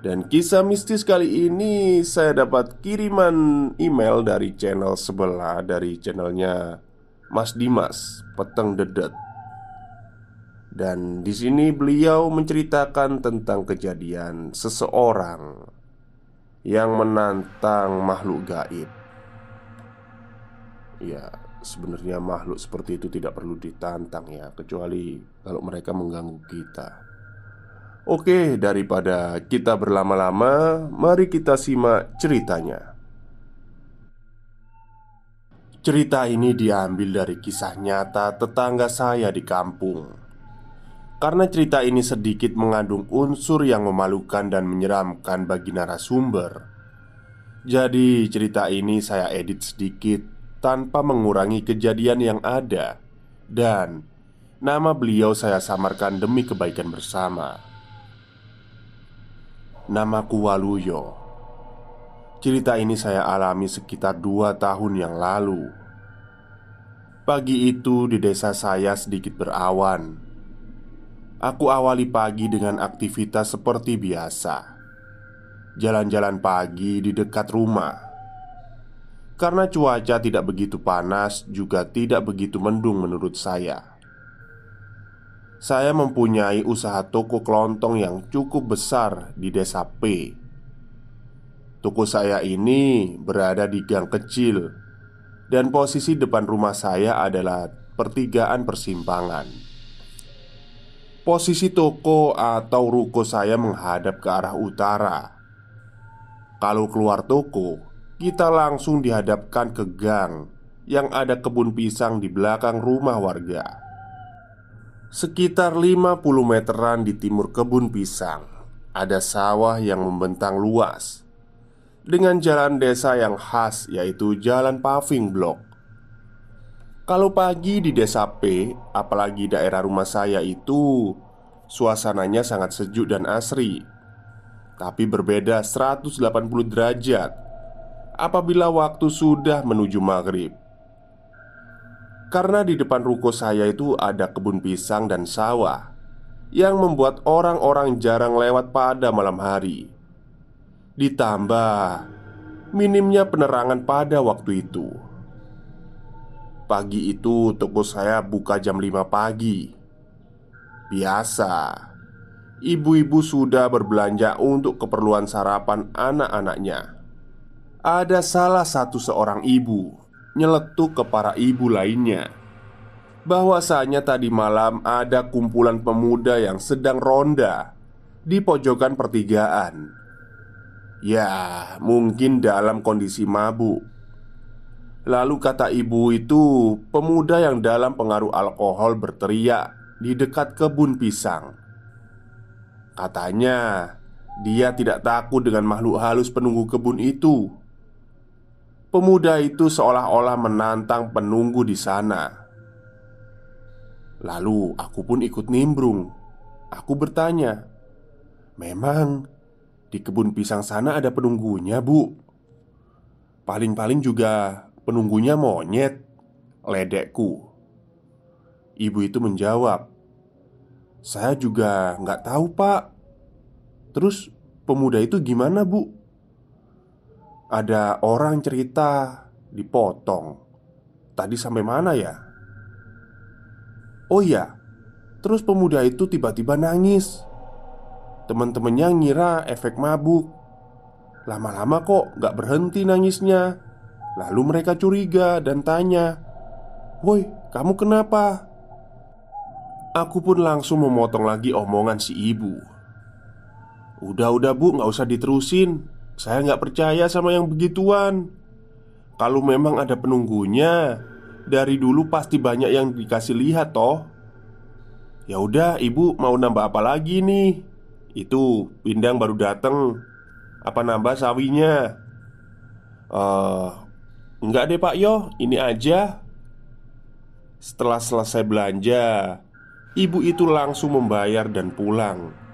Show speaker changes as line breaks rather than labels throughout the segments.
dan kisah mistis kali ini saya dapat kiriman email dari channel sebelah dari channelnya Mas Dimas Peteng Dedet. Dan di sini beliau menceritakan tentang kejadian seseorang yang menantang makhluk gaib. Ya, sebenarnya makhluk seperti itu tidak perlu ditantang ya, kecuali kalau mereka mengganggu kita. Oke, daripada kita berlama-lama, mari kita simak ceritanya. Cerita ini diambil dari kisah nyata tetangga saya di kampung. Karena cerita ini sedikit mengandung unsur yang memalukan dan menyeramkan bagi narasumber. Jadi, cerita ini saya edit sedikit tanpa mengurangi kejadian yang ada, dan nama beliau saya samarkan demi kebaikan bersama. Namaku Waluyo. Cerita ini saya alami sekitar dua tahun yang lalu. Pagi itu di desa saya sedikit berawan. Aku awali pagi dengan aktivitas seperti biasa. Jalan-jalan pagi di dekat rumah. Karena cuaca tidak begitu panas juga tidak begitu mendung menurut saya saya mempunyai usaha toko kelontong yang cukup besar di desa P. Toko saya ini berada di gang kecil, dan posisi depan rumah saya adalah pertigaan persimpangan. Posisi toko atau ruko saya menghadap ke arah utara. Kalau keluar toko, kita langsung dihadapkan ke gang yang ada kebun pisang di belakang rumah warga. Sekitar 50 meteran di timur kebun pisang. Ada sawah yang membentang luas. Dengan jalan desa yang khas yaitu jalan paving block Kalau pagi di desa P Apalagi daerah rumah saya itu Suasananya sangat sejuk dan asri. Tapi berbeda 180 derajat. Apabila waktu sudah menuju maghrib karena di depan ruko saya itu ada kebun pisang dan sawah Yang membuat orang-orang jarang lewat pada malam hari. Ditambah Minimnya penerangan pada waktu itu. Pagi itu toko saya buka jam 5 pagi. Biasa Ibu-ibu sudah berbelanja untuk keperluan sarapan anak-anaknya. Ada salah satu seorang ibu nyeletuk ke para ibu lainnya bahwasanya tadi malam ada kumpulan pemuda yang sedang ronda di pojokan pertigaan. Ya, mungkin dalam kondisi mabuk. Lalu kata ibu itu, pemuda yang dalam pengaruh alkohol berteriak di dekat kebun pisang. Katanya, dia tidak takut dengan makhluk halus penunggu kebun itu. Pemuda itu seolah-olah menantang penunggu di sana. Lalu aku pun ikut nimbrung. Aku bertanya, "Memang di kebun pisang sana ada penunggunya, Bu?" Paling-paling juga penunggunya monyet, ledekku. Ibu itu menjawab, "Saya juga nggak tahu, Pak." Terus pemuda itu gimana, Bu? Ada orang cerita dipotong. Tadi sampai mana ya? Oh iya, terus pemuda itu tiba-tiba nangis. Teman-temannya ngira efek mabuk. Lama-lama kok gak berhenti nangisnya. Lalu mereka curiga dan tanya, "Woi, kamu kenapa?" Aku pun langsung memotong lagi omongan si ibu. Udah-udah bu, gak usah diterusin saya nggak percaya sama yang begituan Kalau memang ada penunggunya Dari dulu pasti banyak yang dikasih lihat toh Ya udah, ibu mau nambah apa lagi nih? Itu pindang baru dateng Apa nambah sawinya? Eh, uh, enggak deh Pak Yo, ini aja. Setelah selesai belanja, ibu itu langsung membayar dan pulang.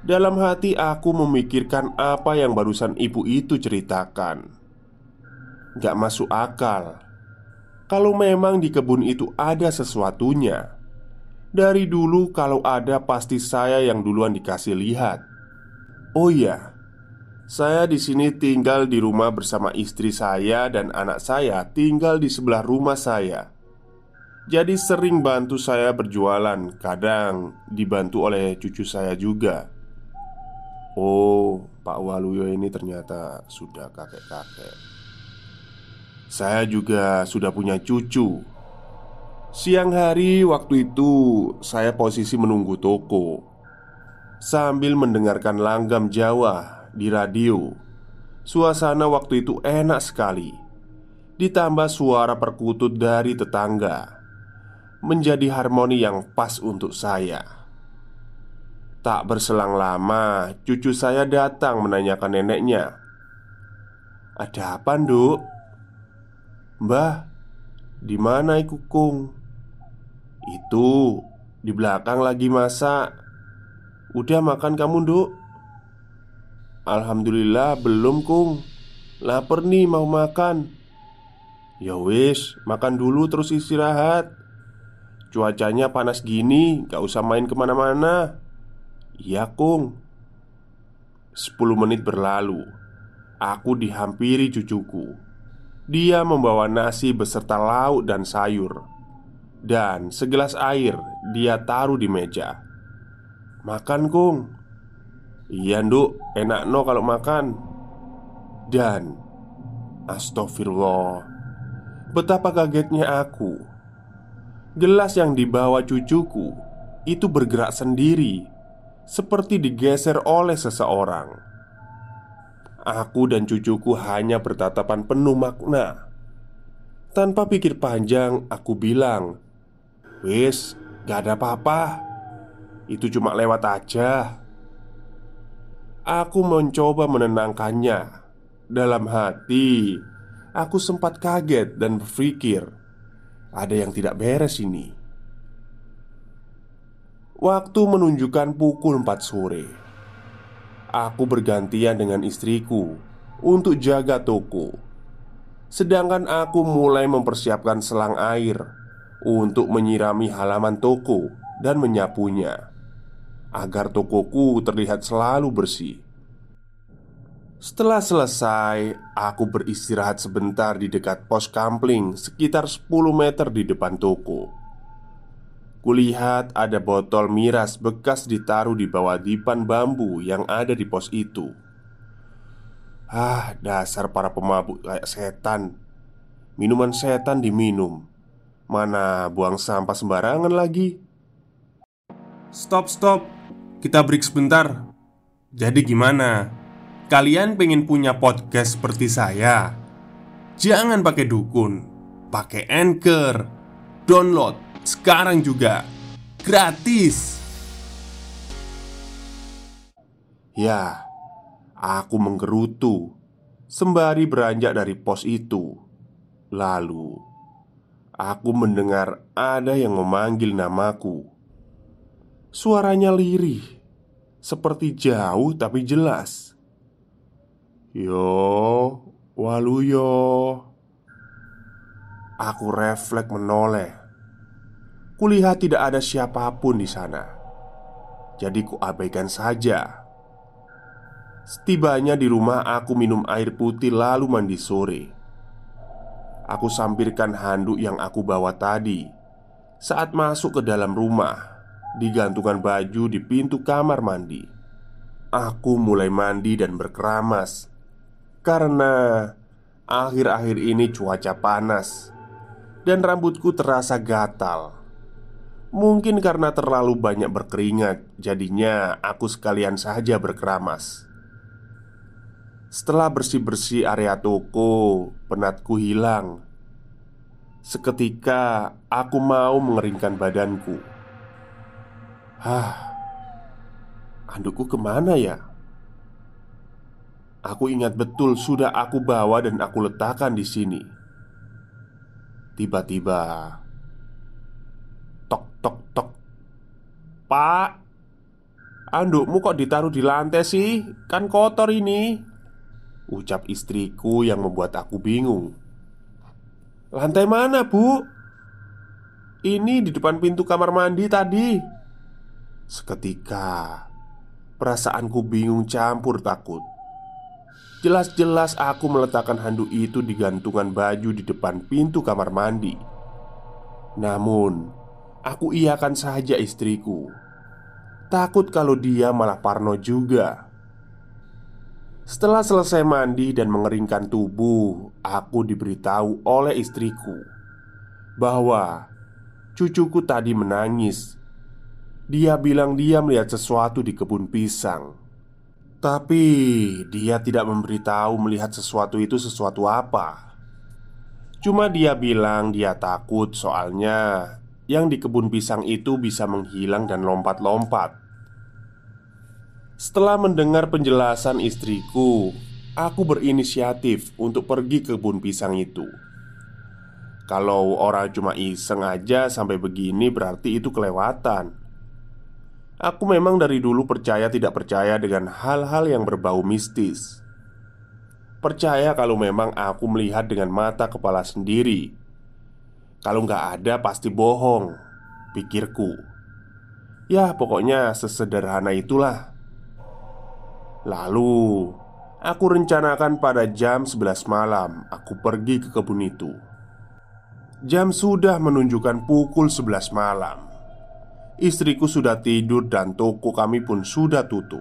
Dalam hati aku memikirkan apa yang barusan ibu itu ceritakan. Gak masuk akal. Kalau memang di kebun itu ada sesuatunya. Dari dulu kalau ada pasti saya yang duluan dikasih lihat. Oh iya Saya di sini tinggal di rumah bersama istri saya dan anak saya tinggal di sebelah rumah saya. Jadi sering bantu saya berjualan, kadang dibantu oleh cucu saya juga. Oh, Pak Waluyo ini ternyata sudah kakek-kakek. Saya juga sudah punya cucu. Siang hari waktu itu saya posisi menunggu toko. Sambil mendengarkan langgam Jawa di radio. Suasana waktu itu enak sekali. Ditambah suara perkutut dari tetangga. Menjadi harmoni yang pas untuk saya Tak berselang lama, cucu saya datang menanyakan neneknya, "Ada apa, Nduk?" "Mbah, di mana iku Kung?" "Itu di belakang lagi masak." "Udah makan kamu, Nduk?" "Alhamdulillah belum, Kung. Laper nih mau makan." "Ya wis, makan dulu terus istirahat." Cuacanya panas gini, gak usah main ke mana-mana Iya Kung. Sepuluh menit berlalu. Aku dihampiri cucuku. Dia membawa nasi beserta lauk dan sayur. Dan segelas air dia taruh di meja. Makan Kung. Iya nduk, enak no kalau makan. Dan Astagfirullah. Betapa kagetnya aku. Gelas yang dibawa cucuku Itu bergerak sendiri seperti digeser oleh seseorang. Aku dan cucuku hanya bertatapan penuh makna. Tanpa pikir panjang, aku bilang, "Wis, gak ada apa-apa. Itu cuma lewat aja." Aku mencoba menenangkannya. Dalam hati, aku sempat kaget dan berpikir, "Ada yang tidak beres ini." Waktu menunjukkan pukul 4 sore. Aku bergantian dengan istriku Untuk jaga toko. Sedangkan aku mulai mempersiapkan selang air Untuk menyirami halaman toko Dan menyapunya Agar tokoku terlihat selalu bersih. Setelah selesai, aku beristirahat sebentar di dekat pos kampling sekitar 10 meter di depan toko. Kulihat ada botol miras bekas ditaruh di bawah dipan bambu yang ada di pos itu. Ah, dasar para pemabuk kayak setan. Minuman setan diminum. Mana buang sampah sembarangan lagi.
Stop, stop. Kita break sebentar. Jadi gimana? Kalian pengen punya podcast seperti saya? Jangan pakai dukun, pakai anchor, download sekarang juga gratis.
Ya, aku menggerutu. Sembari beranjak dari pos itu Lalu Aku mendengar ada yang memanggil namaku Suaranya lirih Seperti jauh tapi jelas Yo, Waluyo Aku refleks menoleh Kulihat tidak ada siapa pun di sana. Jadi kuabaikan saja. Setibanya di rumah aku minum air putih lalu mandi sore. Aku sampirkan handuk yang aku bawa tadi. Saat masuk ke dalam rumah Digantungkan baju di pintu kamar mandi. Aku mulai mandi dan berkeramas. Karena Akhir-akhir ini cuaca panas. Dan rambutku terasa gatal Mungkin karena terlalu banyak berkeringat Jadinya aku sekalian saja berkeramas Setelah bersih-bersih area toko Penatku hilang Seketika aku mau mengeringkan badanku Hah Andukku ke mana ya? Aku ingat betul sudah aku bawa dan aku letakkan di sini. Tiba-tiba Tok tok tok. Pak Andukmu kok ditaruh di lantai sih? Kan kotor ini. Ucap istriku yang membuat aku bingung. Lantai mana bu? Ini di depan pintu kamar mandi tadi. Seketika Perasaanku bingung campur takut. Jelas-jelas aku meletakkan handuk itu di gantungan baju di depan pintu kamar mandi. Namun Aku iakan saja istriku. Takut kalau dia malah parno juga. Setelah selesai mandi dan mengeringkan tubuh Aku diberitahu oleh istriku Bahwa Cucuku tadi menangis. Dia bilang dia melihat sesuatu di kebun pisang. Tapi dia tidak memberitahu melihat sesuatu itu sesuatu apa. Cuma dia bilang dia takut soalnya Yang di kebun pisang itu bisa menghilang dan lompat-lompat Setelah mendengar penjelasan istriku Aku berinisiatif untuk pergi ke kebun pisang itu Kalau orang cuma iseng aja sampai begini berarti itu kelewatan Aku memang dari dulu percaya tidak percaya dengan hal-hal yang berbau mistis. Percaya kalau memang aku melihat dengan mata kepala sendiri. Kalau nggak ada pasti bohong, pikirku. Ya, pokoknya sesederhana itulah. Lalu, aku rencanakan pada jam 11 malam aku pergi ke kebun itu. Jam sudah menunjukkan pukul 11 malam. Istriku sudah tidur dan toko kami pun sudah tutup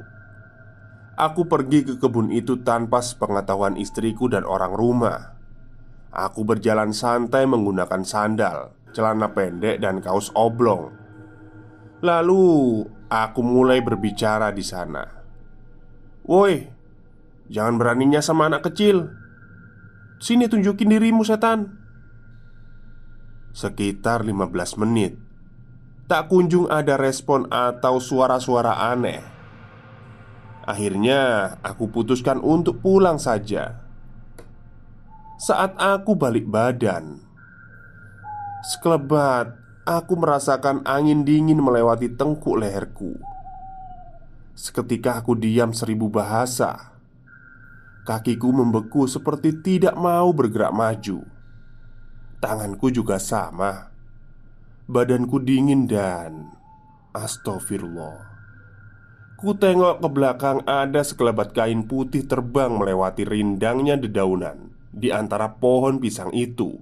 Aku pergi ke kebun itu tanpa sepengetahuan istriku dan orang rumah Aku berjalan santai menggunakan sandal, celana pendek, dan kaos oblong. Lalu aku mulai berbicara di sana. Woi, jangan beraninya sama anak kecil. Sini tunjukin dirimu setan. Sekitar 15 menit. Tak kunjung ada respon atau suara-suara aneh. Akhirnya aku putuskan untuk pulang saja Saat aku balik badan Sekelebat Aku merasakan angin dingin melewati tengkuk leherku. Seketika aku diam seribu bahasa Kakiku membeku seperti tidak mau bergerak maju. Tanganku juga sama Badanku dingin dan Astagfirullah. Ku tengok ke belakang ada sekelebat kain putih terbang melewati rindangnya dedaunan Di antara pohon pisang itu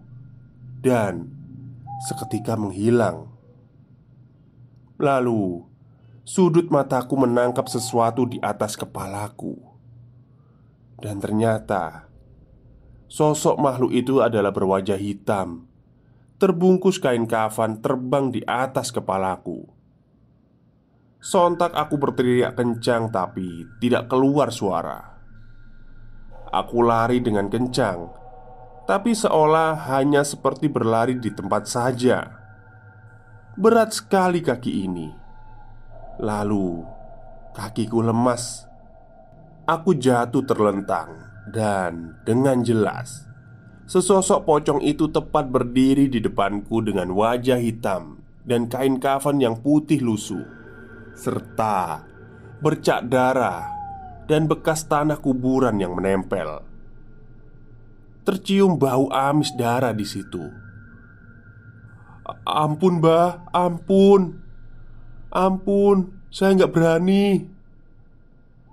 Dan seketika menghilang. Lalu Sudut mataku menangkap sesuatu di atas kepalaku. Dan ternyata Sosok makhluk itu adalah berwajah hitam Terbungkus kain kafan terbang di atas kepalaku. Sontak aku berteriak kencang tapi tidak keluar suara Aku lari dengan kencang Tapi seolah hanya seperti berlari di tempat saja. Berat sekali kaki ini. Lalu Kakiku lemas. Aku jatuh terlentang Dan dengan jelas Sesosok pocong itu tepat berdiri di depanku dengan wajah hitam dan kain kafan yang putih lusuh Serta bercak darah dan bekas tanah kuburan yang menempel. Tercium bau amis darah di situ. Ampun, Mbah, ampun, ampun, saya nggak berani,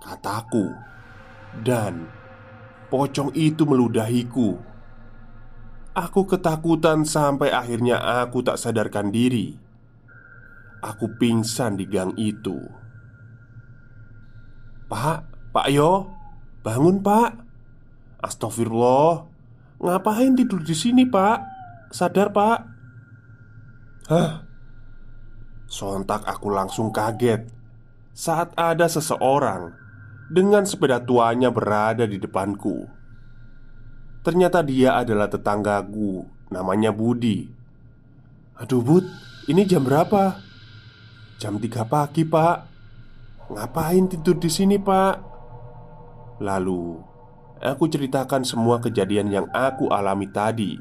kataku, dan pocong itu meludahiku. Aku ketakutan sampai akhirnya aku tak sadarkan diri. Aku pingsan di gang itu. Pak, Pak Yo, bangun Pak. Astagfirullah, ngapain tidur di sini Pak? Sadar Pak? Hah? Sontak aku langsung kaget saat ada seseorang dengan sepeda tuanya berada di depanku. Ternyata dia adalah tetanggaku, namanya Budi. Aduh, Bud, ini jam berapa? Jam 3 pagi, Pak. Ngapain tidur di sini, Pak? Lalu, aku ceritakan semua kejadian yang aku alami tadi.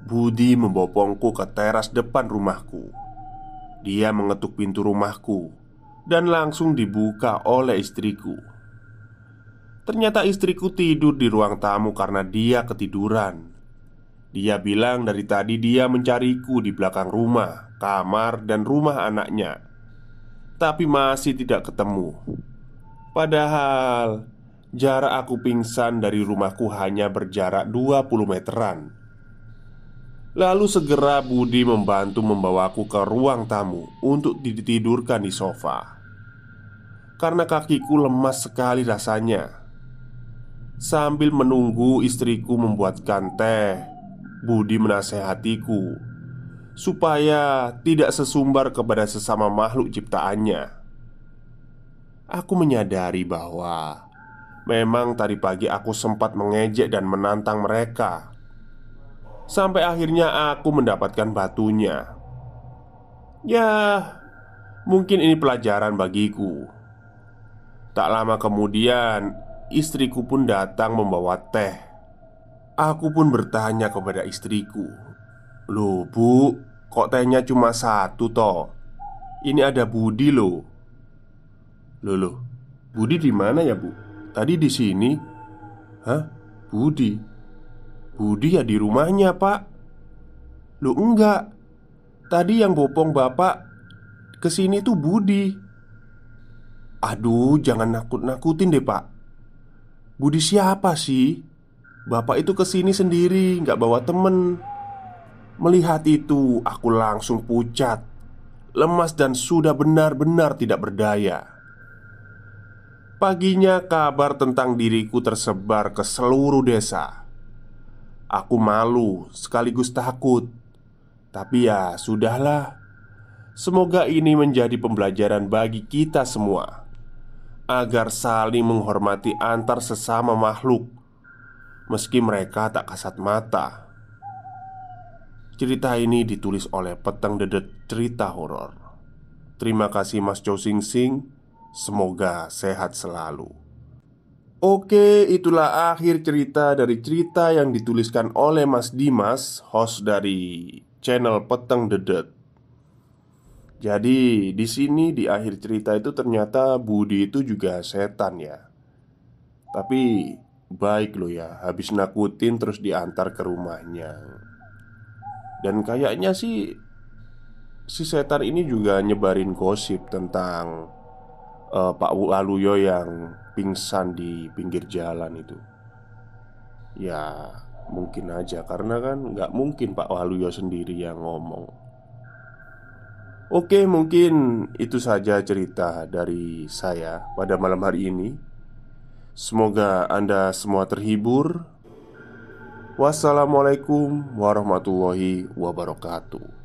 Budi membopongku ke teras depan rumahku. Dia mengetuk pintu rumahku dan langsung dibuka oleh istriku. Ternyata istriku tidur di ruang tamu karena dia ketiduran. Dia bilang dari tadi dia mencariku di belakang rumah, kamar, dan rumah anaknya, tapi masih tidak ketemu. Padahal jarak aku pingsan dari rumahku hanya berjarak 20 meteran. Lalu segera Budi membantu membawaku ke ruang tamu untuk ditidurkan di sofa. Karena kakiku lemas sekali rasanya. Sambil menunggu istriku membuatkan teh, Budi menasehatiku supaya tidak sesumbar kepada sesama makhluk ciptaannya. Aku menyadari bahwa memang tadi pagi aku sempat mengejek dan menantang mereka. Sampai akhirnya aku mendapatkan batunya. Ya, mungkin ini pelajaran bagiku. Tak lama kemudian, istriku pun datang membawa teh. Aku pun bertanya kepada istriku, "Loh, Bu, kok tehnya cuma satu toh? Ini ada Budi loh." Loh, Budi di mana ya bu? Tadi di sini. Hah? Budi? Budi ya di rumahnya pak. Loh enggak. Tadi yang bopong bapak Ke sini tuh Budi. Aduh jangan nakut-nakutin deh pak. Budi siapa sih? Bapak itu ke sini sendiri Nggak bawa temen. Melihat itu aku langsung pucat. Lemas dan sudah benar-benar tidak berdaya Paginya kabar tentang diriku tersebar ke seluruh desa. Aku malu sekaligus takut. Tapi ya sudahlah. Semoga ini menjadi pembelajaran bagi kita semua Agar saling menghormati antar sesama makhluk Meski mereka tak kasat mata. Cerita ini ditulis oleh Petang Dedet Cerita Horor. Terima kasih Mas Chow Sing Sing Semoga sehat selalu. Oke, itulah akhir cerita dari cerita yang dituliskan oleh Mas Dimas, host dari channel Peteng Dedet. Jadi di sini di akhir cerita itu ternyata Budi itu juga setan ya. Tapi baik loh ya, habis nakutin terus diantar ke rumahnya. Dan kayaknya sih si setan ini juga nyebarin gosip tentang uh, Pak Waluyo yang pingsan di pinggir jalan itu. Ya mungkin aja. Karena kan nggak mungkin Pak Waluyo sendiri yang ngomong. Oke mungkin itu saja cerita dari saya pada malam hari ini. Semoga Anda semua terhibur. Wassalamualaikum warahmatullahi wabarakatuh